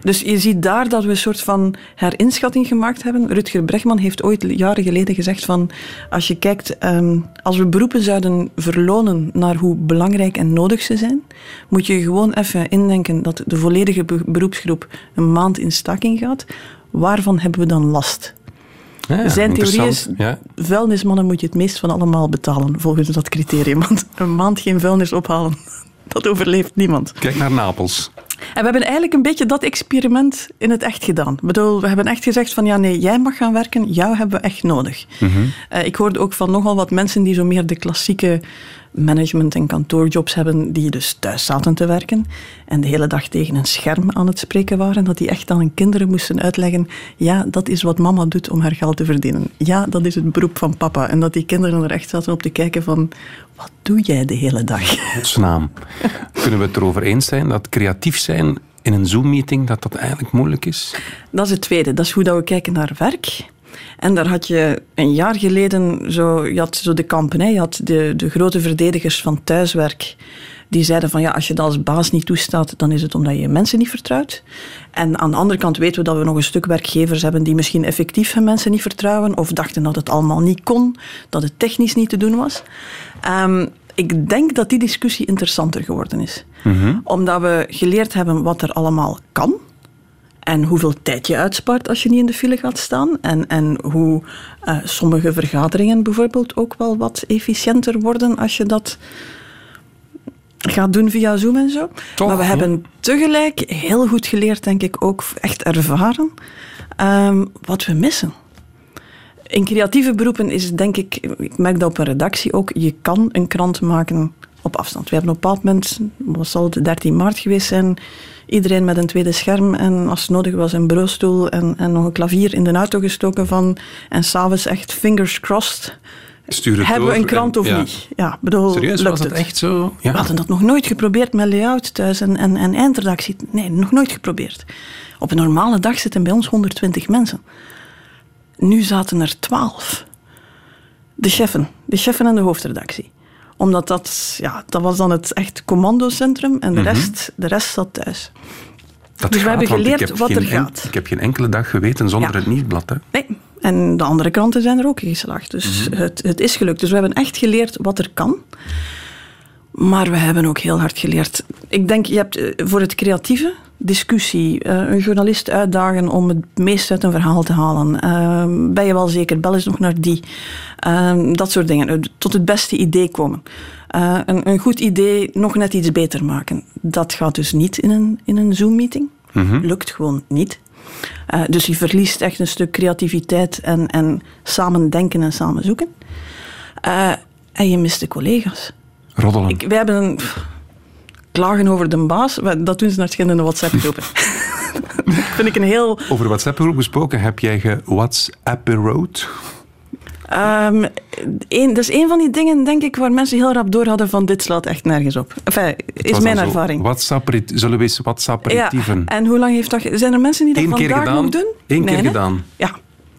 Dus je ziet daar dat we een soort van herinschatting gemaakt hebben. Rutger Bregman heeft ooit jaren geleden gezegd van als je kijkt, ehm, als we beroepen zouden verlonen naar hoe belangrijk en nodig ze zijn, moet je gewoon even indenken dat de volledige be- beroepsgroep een maand in staking gaat. Waarvan hebben we dan last? Ja, Zijn theorie is. Ja. vuilnismannen moet je het meest van allemaal betalen, volgens dat criterium. Want een maand geen vuilnis ophalen, [laughs] dat overleeft niemand. Kijk naar Napels. En we hebben eigenlijk een beetje dat experiment in het echt gedaan. Ik bedoel, we hebben echt gezegd van ja, nee, jij mag gaan werken, jou hebben we echt nodig. Eh, ik hoorde ook van nogal wat mensen die zo meer de klassieke management- en kantoorjobs hebben, die dus thuis zaten te werken en de hele dag tegen een scherm aan het spreken waren, dat die echt aan hun kinderen moesten uitleggen, ja, dat is wat mama doet om haar geld te verdienen. Ja, dat is het beroep van papa. En dat die kinderen er echt zaten op te kijken van, wat doe jij de hele dag? Godsnaam. Kunnen we het erover eens zijn dat creatief zijn in een Zoom-meeting, dat dat eigenlijk moeilijk is? Dat is het tweede. Dat is hoe dat we kijken naar werk. En daar had je een jaar geleden zo, je had zo de kampen. Hè. Je had de, de grote verdedigers van thuiswerk. Die zeiden van ja, als je dat als baas niet toestaat, dan is het omdat je mensen niet vertrouwt. En aan de andere kant weten we dat we nog een stuk werkgevers hebben die misschien effectief hun mensen niet vertrouwen. Of dachten dat het allemaal niet kon, dat het technisch niet te doen was. Ehm, ik denk dat die discussie interessanter geworden is. Omdat we geleerd hebben wat er allemaal kan. En hoeveel tijd je uitspaart als je niet in de file gaat staan. En, en hoe eh, sommige vergaderingen bijvoorbeeld ook wel wat efficiënter worden als je dat gaat doen via Zoom en zo. Toch, maar we ja. hebben tegelijk heel goed geleerd, denk ik, ook echt ervaren ehm, wat we missen. In creatieve beroepen is het denk ik, ik merk dat op een redactie ook, je kan een krant maken op afstand. We hebben op een bepaald moment, wat zal het, 13 maart geweest zijn, iedereen met een tweede scherm en als het nodig was een bureaustoel en, en nog een klavier in de auto gestoken van en s'avonds echt fingers crossed. Stuur het Hebben we een krant en- of ja. niet? Ja, bedoel, Serieus, lukt was dat het? echt zo? We Ja. hadden dat nog nooit geprobeerd met layout thuis en, en, en eindredactie. Nee, nog nooit geprobeerd. Op een normale dag zitten bij ons 120 mensen. Nu zaten er 12. De cheffen, de cheffen en de hoofdredactie. Omdat dat, ja, dat was dan het echt commandocentrum en de, rest, de rest zat thuis. Dat Dus we hebben geleerd wat er en- gaat. Ik heb geen enkele dag geweten zonder Ja. het nieuwsblad. Hè. Nee. En de andere kranten zijn er ook in geslaagd. Dus het, het is gelukt. Dus we hebben echt geleerd wat er kan. Maar we hebben ook heel hard geleerd. Ik denk, je hebt eh, voor het creatieve discussie, eh, een journalist uitdagen om het meest uit een verhaal te halen. Eh, ben je wel zeker, bel eens nog naar die. Eh, dat soort dingen. Eh, Tot het beste idee komen. Een, een goed idee nog net iets beter maken. Dat gaat dus niet in een, in een Zoom-meeting. Lukt gewoon niet. Dus je verliest echt een stuk creativiteit en, en samen denken en samen zoeken. En je mist de collega's. Roddelen. Ik, wij hebben een... pff, klagen over de baas, we- dat doen ze naar verschillende WhatsApp-groepen. dat [laughs] [laughs] vind ik een heel... Over WhatsApp-groep gesproken, heb jij ge WhatsApp road? Ehm, een, dat is een van die dingen, denk ik, waar mensen heel rap door hadden van dit slaat echt nergens op. Enfin, is mijn ervaring. WhatsApp, zullen we eens WhatsApp-aperitieven? en hoe lang heeft dat... Zijn er mensen die dat Eén vandaag gedaan. nog doen? Eén keer gedaan. Ja.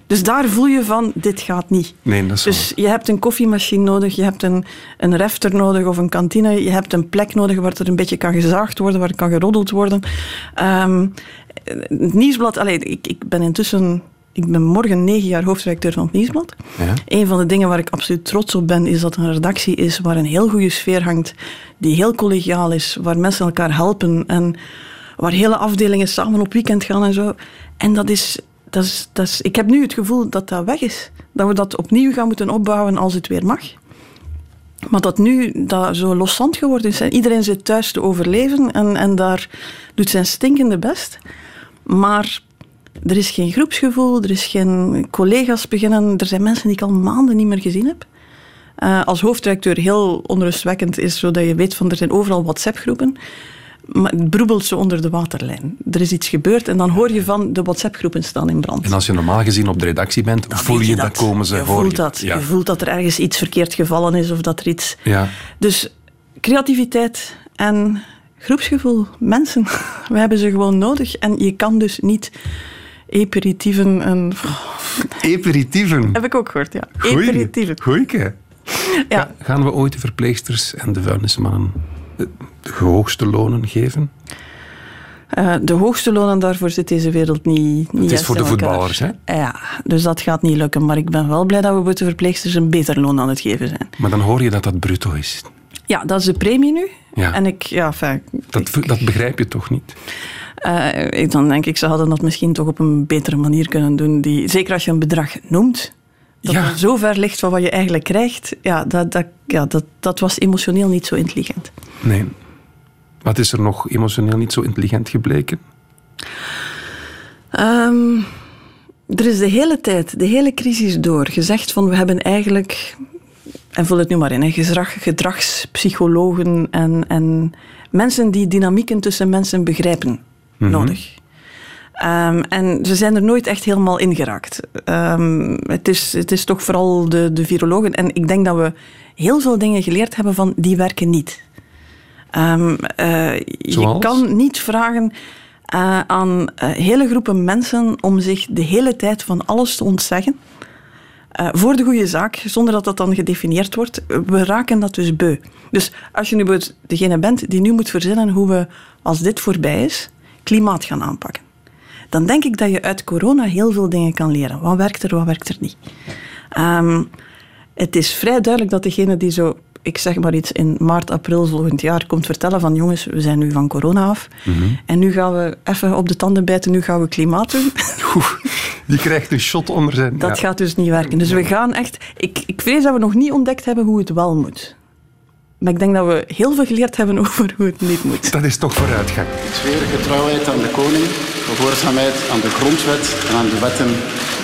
Dus daar voel je van, dit gaat niet. Nee, dat is Dus je hebt een koffiemachine nodig, je hebt een, een refter nodig of een kantine, je hebt een plek nodig waar er een beetje kan gezaagd worden, waar het kan geroddeld worden. Ehm, het Nieuwsblad, allee, ik, ik ben intussen, ik ben morgen negen jaar hoofdredacteur van het Nieuwsblad. Ja. Een van de dingen waar ik absoluut trots op ben, is dat er een redactie is waar een heel goede sfeer hangt, die heel collegiaal is, waar mensen elkaar helpen en waar hele afdelingen samen op weekend gaan en zo. En dat is, dat dat ik heb nu het gevoel dat dat weg is. Dat we dat opnieuw gaan moeten opbouwen als het weer mag. Maar dat nu dat zo loszand geworden is. En iedereen zit thuis te overleven en, en daar doet zijn stinkende best. Maar er is geen groepsgevoel, er is geen collega's beginnen. Er zijn mensen die ik al maanden niet meer gezien heb. Eh, als hoofddirecteur heel onrustwekkend is, zodat je weet van er zijn overal WhatsApp-groepen. Broebelt zo onder de waterlijn. Er is iets gebeurd en dan hoor je van de WhatsApp-groepen staan in brand. En als je normaal gezien op de redactie bent, voel je dat komen ze je voor voelt dat. Ja. Je voelt dat er ergens iets verkeerd gevallen is of dat er iets... Ja. Dus creativiteit en groepsgevoel, mensen, [laughs] we hebben ze gewoon nodig. En je kan dus niet aperitieven en... [laughs] Aperitieven. Heb ik ook gehoord, ja. Goeie. Aperitieven. Goeieke. Ja. Gaan we ooit de verpleegsters en de vuilnismannen de, hoogste lonen geven? Eh, de hoogste lonen daarvoor zit deze wereld niet, niet Het is voor de voetballers, hè? Ja, dus dat gaat niet lukken. Maar ik ben wel blij dat we voor de verpleegsters een beter loon aan het geven zijn. Maar dan hoor je dat dat bruto is. Ja, dat is de premie nu. Ja. En ik, ja, Dat, dat begrijp je toch niet? Eh, ik, dan denk ik, ze hadden dat misschien toch op een betere manier kunnen doen. Die, zeker als je een bedrag noemt, dat Ja. zo ver ligt van wat je eigenlijk krijgt. Ja, dat, dat, ja, dat, dat was emotioneel niet zo intelligent. Nee. Wat is er nog emotioneel niet zo intelligent gebleken? Ehm, er is de hele tijd, de hele crisis door, gezegd van we hebben eigenlijk, en vul het nu maar in, hè, gedrag, gedragspsychologen en, en mensen die dynamieken tussen mensen begrijpen nodig. Ehm, en ze zijn er nooit echt helemaal in geraakt. Ehm, het, is, het is toch vooral de, de virologen. En ik denk dat we heel veel dingen geleerd hebben van die werken niet. Ehm, eh, je kan niet vragen eh, aan eh, hele groepen mensen om zich de hele tijd van alles te ontzeggen. voor de goede zaak, zonder dat dat dan gedefinieerd wordt. We raken dat dus beu. Dus als je nu degene bent die nu moet verzinnen hoe we, als dit voorbij is, klimaat gaan aanpakken. Dan denk ik dat je uit corona heel veel dingen kan leren. Wat werkt er, wat werkt er niet. Ehm, het is vrij duidelijk dat degene die zo, ik zeg maar iets, in maart, april volgend jaar komt vertellen van jongens, we zijn nu van corona af. En nu gaan we even op de tanden bijten, nu gaan we klimaat doen. [laughs] Oeh, die krijgt een shot onder zijn... Dat ja. gaat dus niet werken. Dus we gaan echt... Ik, ik vrees dat we nog niet ontdekt hebben hoe het wel moet. Maar ik denk dat we heel veel geleerd hebben [laughs] over hoe het niet moet. Dat is toch vooruitgang. Tweede getrouwheid aan de koning, gehoorzaamheid aan de grondwet en aan de wetten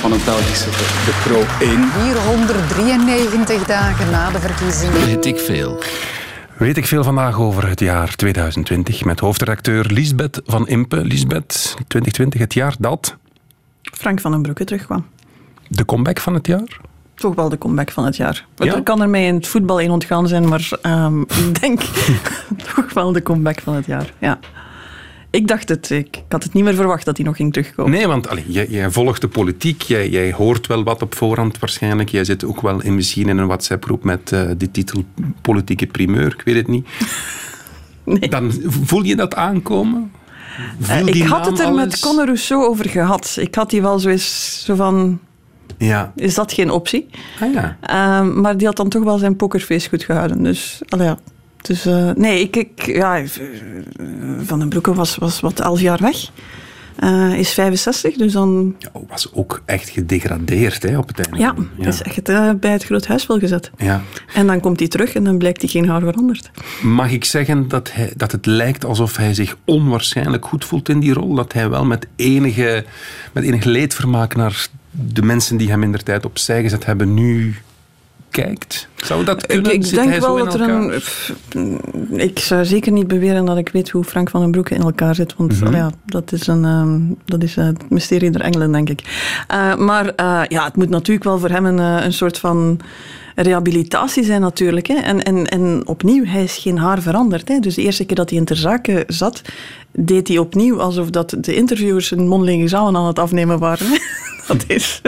van het Belgische volk. De Pro 1. 493 dagen na de verkiezingen. Weet ik veel. Weet ik veel vandaag over het jaar 2020 met hoofdredacteur Lisbeth van Impe. Lisbeth, 2020, het jaar dat Frank van den Broeke terugkwam. de comeback van het jaar? Toch wel de comeback van het jaar. Ja? Er kan er mij in het voetbal in ontgaan zijn, maar ehm, [laughs] ik denk [laughs] [laughs] toch wel de comeback van het jaar. Ja. Ik dacht het. Ik, had het niet meer verwacht dat hij nog ging terugkomen. Nee, want allee, jij, jij volgt de politiek, jij, jij hoort wel wat op voorhand waarschijnlijk. Jij zit ook wel in, misschien in een WhatsApp-groep met eh, de titel politieke primeur, ik weet het niet. [laughs] Nee. Dan voel je dat aankomen? Eh, ik had het er met? Conor Rousseau over gehad. Ik had die wel zo eens zo van... Ja. Is dat geen optie? Ah, ja. Ehm, maar die had dan toch wel zijn pokerface goed gehouden. Dus, allee, ja. Dus eh, nee, ik, ik, ja, eh, Van den Broeke was, was wat elf jaar weg. Eh, is 65, dus dan... Ja, was ook echt gedegradeerd hè, op het einde. Ja, is echt bij het groot huis wel gezet. Ja. En dan komt hij terug en dan blijkt hij geen haar veranderd. Mag ik zeggen dat, hij, dat het lijkt alsof hij zich onwaarschijnlijk goed voelt in die rol? Dat hij wel met enige, met enig leedvermaak naar de mensen die hem in tijd opzij gezet hebben, nu kijkt? Zou dat Ik, kunnen? ik Zit denk wel dat er een... ik zou zeker niet beweren dat ik weet hoe Frank van den Broeke in elkaar zit. Want Mhm. ja, dat is, een, ehm, dat is eh, het mysterie der engelen, denk ik. Eh, maar eh, ja, het moet natuurlijk wel voor hem een, een soort van rehabilitatie zijn natuurlijk. Hè. En, en, en opnieuw, hij is geen haar veranderd. Hè. Dus de eerste keer dat hij in ter zake zat, deed hij opnieuw alsof dat de interviewers een mondeling examen aan het afnemen waren. [laughs] Dat is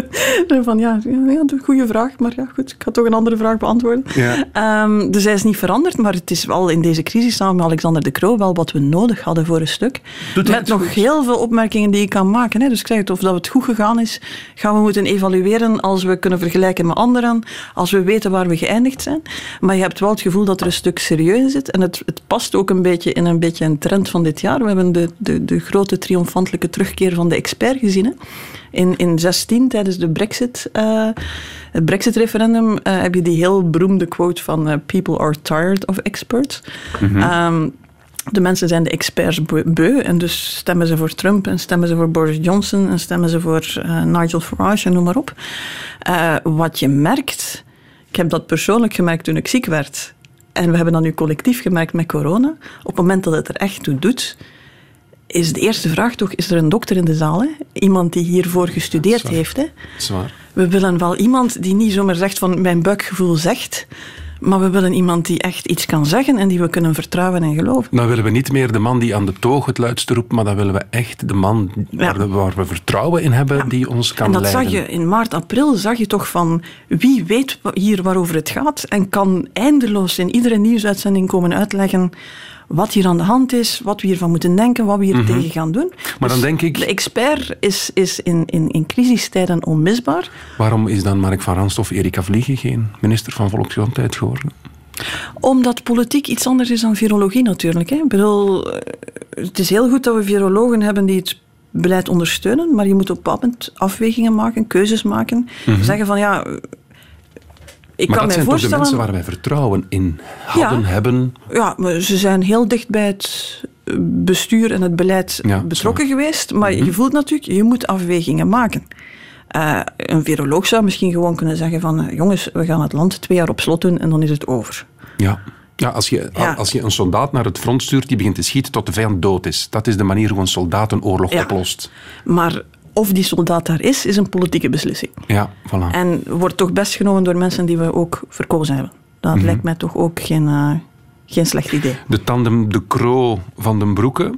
van ja, ja, een goede vraag, maar ja, goed, ik ga toch een andere vraag beantwoorden. Ja. Ehm, dus hij is niet veranderd, maar het is wel in deze crisis samen met Alexander de Croo wel wat we nodig hadden voor een stuk. Doet met nog goed? heel veel opmerkingen die ik kan maken. Hè. Dus ik zeg het, of dat het goed gegaan is, gaan we moeten evalueren als we kunnen vergelijken met anderen, als we weten waar we geëindigd zijn. Maar je hebt wel het gevoel dat er een stuk serieus in zit. En het, het past ook een beetje in een beetje een trend van dit jaar. We hebben de, de, de grote triomfantelijke terugkeer van de expert gezien. Hè. In, in 16, tijdens de Brexit, eh, het Brexit-referendum, eh, heb je die heel beroemde quote van eh, People are tired of experts. Ehm, de mensen zijn de experts beu- beu en dus stemmen ze voor Trump en stemmen ze voor Boris Johnson en stemmen ze voor Nigel Farage en noem maar op. Wat je merkt, ik heb dat persoonlijk gemerkt toen ik ziek werd. En we hebben dat nu collectief gemerkt met corona. Op het moment dat het er echt toe doet, is de eerste vraag toch, is er een dokter in de zaal? Hè? Iemand die hiervoor gestudeerd Zwaar. heeft. Hè? Zwaar. We willen wel iemand die niet zomaar zegt van mijn buikgevoel zegt, maar we willen iemand die echt iets kan zeggen en die we kunnen vertrouwen en geloven. Dan willen we niet meer de man die aan de toog het luidste roept, maar dan willen we echt de man waar, we, waar we vertrouwen in hebben, die ons kan en dat leiden. zag je in maart, april, zag je toch van wie weet hier waarover het gaat en kan eindeloos in iedere nieuwsuitzending komen uitleggen wat hier aan de hand is, wat we hiervan moeten denken, wat we hier tegen gaan doen. Mhm. Maar dan Dus denk ik- De expert is, is in, in, in crisistijden onmisbaar. Waarom is dan Mark van Ranst of Erika Vliegen geen minister van Volksgezondheid geworden? Omdat politiek iets anders is dan virologie natuurlijk. Hè. Ik bedoel, eh, het is heel goed dat we virologen hebben die het beleid ondersteunen, maar je moet op een bepaald moment afwegingen maken, keuzes maken. Zeggen van ja, ik maar kan dat mij zijn toch de voorstellen... mensen waar wij vertrouwen in hadden, Ja. hebben. Ja, maar ze zijn heel dicht bij het eh, bestuur en het beleid Ja, betrokken geweest. Maar je voelt natuurlijk, je moet afwegingen maken. Eh, een viroloog zou misschien gewoon kunnen zeggen van... eh, jongens, we gaan het land twee jaar op slot doen en dan is het over. Ja. Ja, als, je, Ja. als je een soldaat naar het front stuurt die begint te schieten tot de vijand dood is. Dat is de manier hoe een soldaat een oorlog Ja. oplost. Maar of die soldaat daar is, is een politieke beslissing. Ja, voilà. En wordt toch best genomen door mensen die we ook verkozen hebben. Dat Mhm. lijkt mij toch ook geen, eh, geen slecht idee. De tandem De Croo van den Broeke.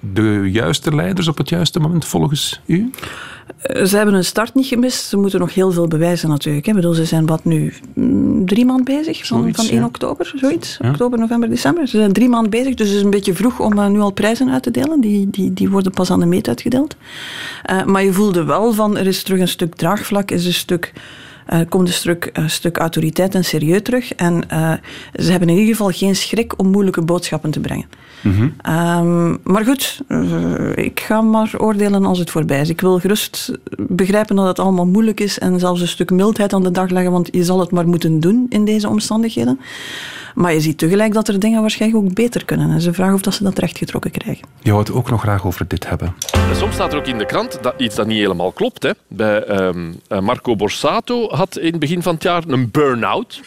De juiste leiders op het juiste moment volgens u? Eh, Ze hebben hun start niet gemist. Ze moeten nog heel veel bewijzen natuurlijk. hè. Ik bedoel, ze zijn wat nu mm, drie maanden bezig van, Zoiets, van 1 ja. oktober, zoiets. Ja. Oktober, november, december. Ze zijn drie maanden bezig, dus het is een beetje vroeg om eh, nu al prijzen uit te delen. Die, die, die worden pas aan de meet uitgedeeld. Eh, maar je voelde wel van, er is terug een stuk draagvlak, is een stuk... eh, komt een stuk, een stuk autoriteit en serieus terug. En eh, ze hebben in ieder geval geen schrik om moeilijke boodschappen te brengen. Ehm, maar goed, eh, ik ga maar oordelen als het voorbij is. Ik wil gerust begrijpen dat het allemaal moeilijk is en zelfs een stuk mildheid aan de dag leggen, want je zal het maar moeten doen in deze omstandigheden. Maar je ziet tegelijk dat er dingen waarschijnlijk ook beter kunnen. En ze vragen of dat ze dat rechtgetrokken krijgen. Je wou het ook nog graag over dit hebben. En soms staat er ook in de krant dat iets dat niet helemaal klopt. Hè. Bij ehm, eh, Marco Borsato had in het begin van het jaar een burn-out.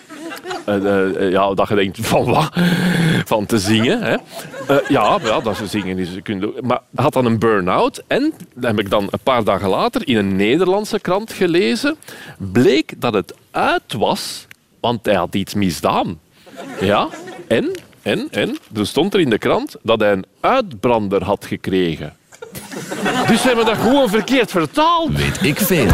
Eh, ja, dat je denkt van wat? Van te zingen. Hè. Eh, ja, ja, dat ze zingen is. kun je- Maar had dan een burn-out. En, dat heb ik dan een paar dagen later in een Nederlandse krant gelezen, bleek dat het uit was, want hij had iets misdaan. Ja, en, en, en, er stond er in de krant dat hij een uitbrander had gekregen. Dus ze hebben dat gewoon verkeerd vertaald. Weet ik veel.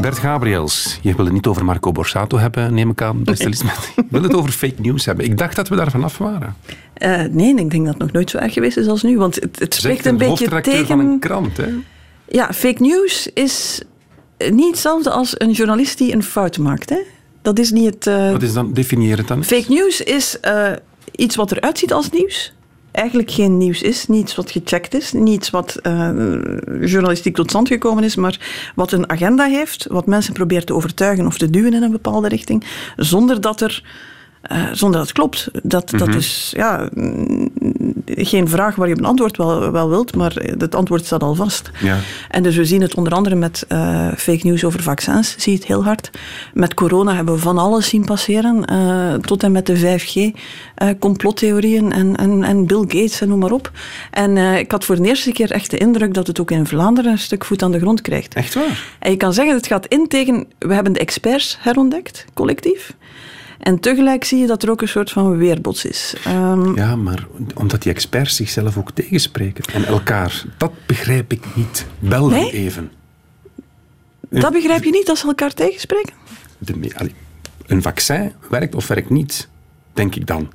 Bert Gabriels, je wil het niet over Marco Borsato hebben, neem ik aan, beste Lisbeth. Je wil het over fake news hebben. Ik dacht dat we daar vanaf waren. Eh, nee, ik denk dat het nog nooit zo erg geweest is als nu. Want het, het spreekt een beetje tegen... van een krant, hè? Ja, fake news is niet hetzelfde als een journalist die een fout maakt. Hè? Dat is niet het... eh, Wat is dan, definieer het dan. Fake news is eh, iets wat eruit ziet als nieuws. Eigenlijk geen nieuws is, niets wat gecheckt is, niets wat eh, journalistiek tot stand gekomen is, maar wat een agenda heeft, wat mensen probeert te overtuigen of te duwen in een bepaalde richting, zonder dat er. eh, zonder dat het klopt. Dat, dat Mhm. is, ja, geen vraag waar je een antwoord wel, wel wilt, maar het antwoord staat al vast. Ja. En dus we zien het onder andere met eh, fake news over vaccins, zie je het heel hard. Met corona hebben we van alles zien passeren, eh, tot en met de 5G-complottheorieën en, en, en Bill Gates en noem maar op. En eh, ik had voor de eerste keer echt de indruk dat het ook in Vlaanderen een stuk voet aan de grond krijgt. Echt waar? En je kan zeggen, het gaat in tegen... We hebben de experts herontdekt, collectief. En tegelijk zie je dat er ook een soort van weerbots is. Ehm, Ja, maar omdat die experts zichzelf ook tegenspreken en elkaar, dat begrijp ik niet. Bel dan Nee? even. dat begrijp je niet als ze elkaar tegenspreken? De, allee, een vaccin werkt of werkt niet, denk ik dan.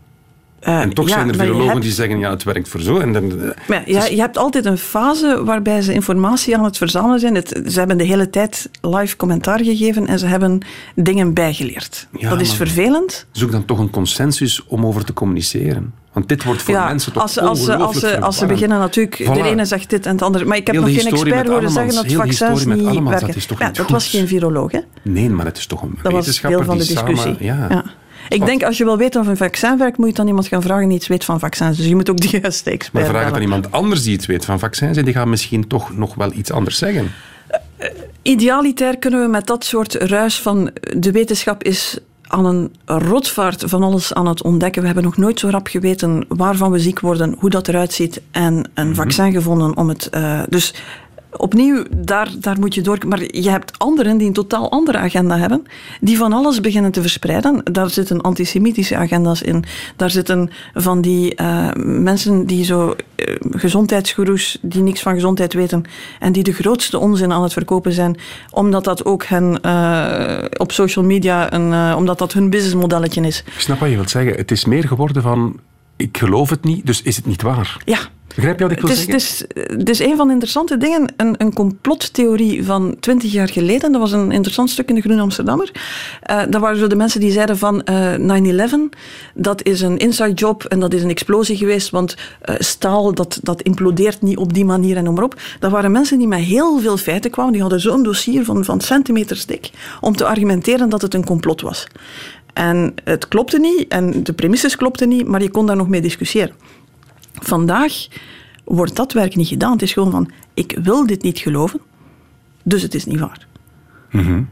En toch ja, zijn er virologen hebt- die zeggen, ja, het werkt voor zo. En dan, eh, Maar ja, je, je hebt altijd een fase waarbij ze informatie aan het verzamelen zijn. Het, ze hebben de hele tijd live commentaar gegeven en ze hebben dingen bijgeleerd. Ja, dat is vervelend. zoek dan toch een consensus om over te communiceren. Want dit wordt voor ja, mensen toch als, ze- als, ze- als, ze, als ze beginnen natuurlijk, Voilà. de ene zegt dit en het andere. Maar ik heb Heel nog de geen expert horen zeggen dat de vaccins niet werken. dat is toch ja, niet dat was geen viroloog, hè? Nee, maar het is toch een Dat was wetenschapper deel van de discussie. samen... Ja. Ik denk, als je wil weten of een vaccin werkt, moet je het aan iemand gaan vragen die iets weet van vaccins. Dus je moet ook de juiste [laughs] expert Maar vraag het aan iemand anders die iets weet van vaccins en die gaat misschien toch nog wel iets anders zeggen. Idealitair kunnen we met dat soort ruis van de wetenschap is aan een rotvaart van alles aan het ontdekken. We hebben nog nooit zo rap geweten waarvan we ziek worden, hoe dat eruit ziet en een vaccin gevonden om het... eh, dus opnieuw, daar, daar moet je door... Maar je hebt anderen die een totaal andere agenda hebben, die van alles beginnen te verspreiden. Daar zitten antisemitische agenda's in. Daar zitten van die eh, mensen die zo eh, gezondheidsgoeroes, die niks van gezondheid weten en die de grootste onzin aan het verkopen zijn, omdat dat ook hen eh, op social media, een, omdat dat hun businessmodelletje is. Ik snap wat je wilt zeggen. Het is meer geworden van, ik geloof het niet, dus is het niet waar. Ja, Begrijp je wat ik wil Het is, zeggen? is, het is een van de interessante dingen. Een, een complottheorie van twintig jaar geleden. Dat was een interessant stuk in de Groene Amsterdammer. Eh dat waren zo de mensen die zeiden van eh 9-11, dat is een inside job en dat is een explosie geweest, want eh, staal dat, dat implodeert niet op die manier en noem maar op. Dat waren mensen die met heel veel feiten kwamen. Die hadden zo'n dossier van, van centimeters dik om te argumenteren dat het een complot was. En het klopte niet en de premisses klopten niet, maar je kon daar nog mee discussiëren. Vandaag wordt dat werk niet gedaan. Het is gewoon van, ik wil dit niet geloven, dus het is niet waar.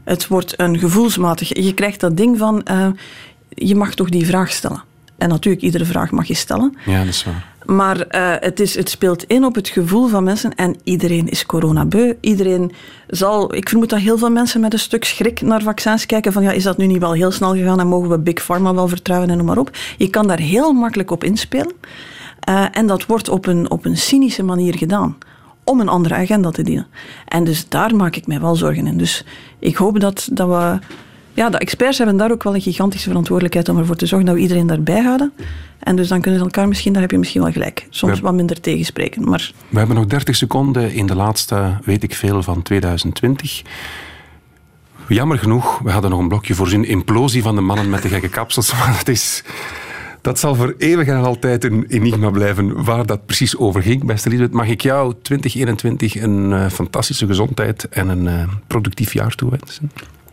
Het wordt een gevoelsmatig... Je krijgt dat ding van, eh, je mag toch die vraag stellen. En natuurlijk, iedere vraag mag je stellen. Ja, dat is waar. Maar eh, het, is, het speelt in op het gevoel van mensen. En iedereen is coronabeu. Iedereen zal... Ik vermoed dat heel veel mensen met een stuk schrik naar vaccins kijken. Van ja, is dat nu niet wel heel snel gegaan en mogen we Big Pharma wel vertrouwen en noem maar op. Je kan daar heel makkelijk op inspelen. Eh, en dat wordt op een, op een cynische manier gedaan. Om een andere agenda te dienen. En dus daar maak ik mij wel zorgen in. Dus ik hoop dat, dat we... Ja, de experts hebben daar ook wel een gigantische verantwoordelijkheid om ervoor te zorgen dat we iedereen daarbij houden. En dus dan kunnen ze elkaar misschien, daar heb je misschien wel gelijk, soms We- wat minder tegenspreken. Maar We hebben nog 30 seconden in de laatste, weet ik veel, van 2020. Jammer genoeg, we hadden nog een blokje voorzien. Implosie van de mannen met de gekke kapsels. [laughs] Maar dat, is, dat zal voor eeuwig en altijd een enigma blijven waar dat precies over ging. Beste Lisbeth, mag ik jou 2021 een eh, fantastische gezondheid en een eh, productief jaar toewensen?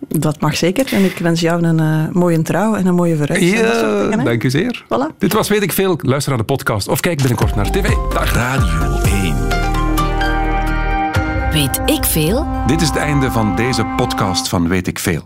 dat mag zeker. En ik wens jou een eh, mooie trouw en een mooie vooruitzicht. dingen, hè. dank u zeer. Voilà. Dit was Weet ik Veel. Luister naar de podcast of kijk binnenkort naar tv. Dag. Radio 1. Weet ik veel? Dit is het einde van deze podcast van Weet ik Veel.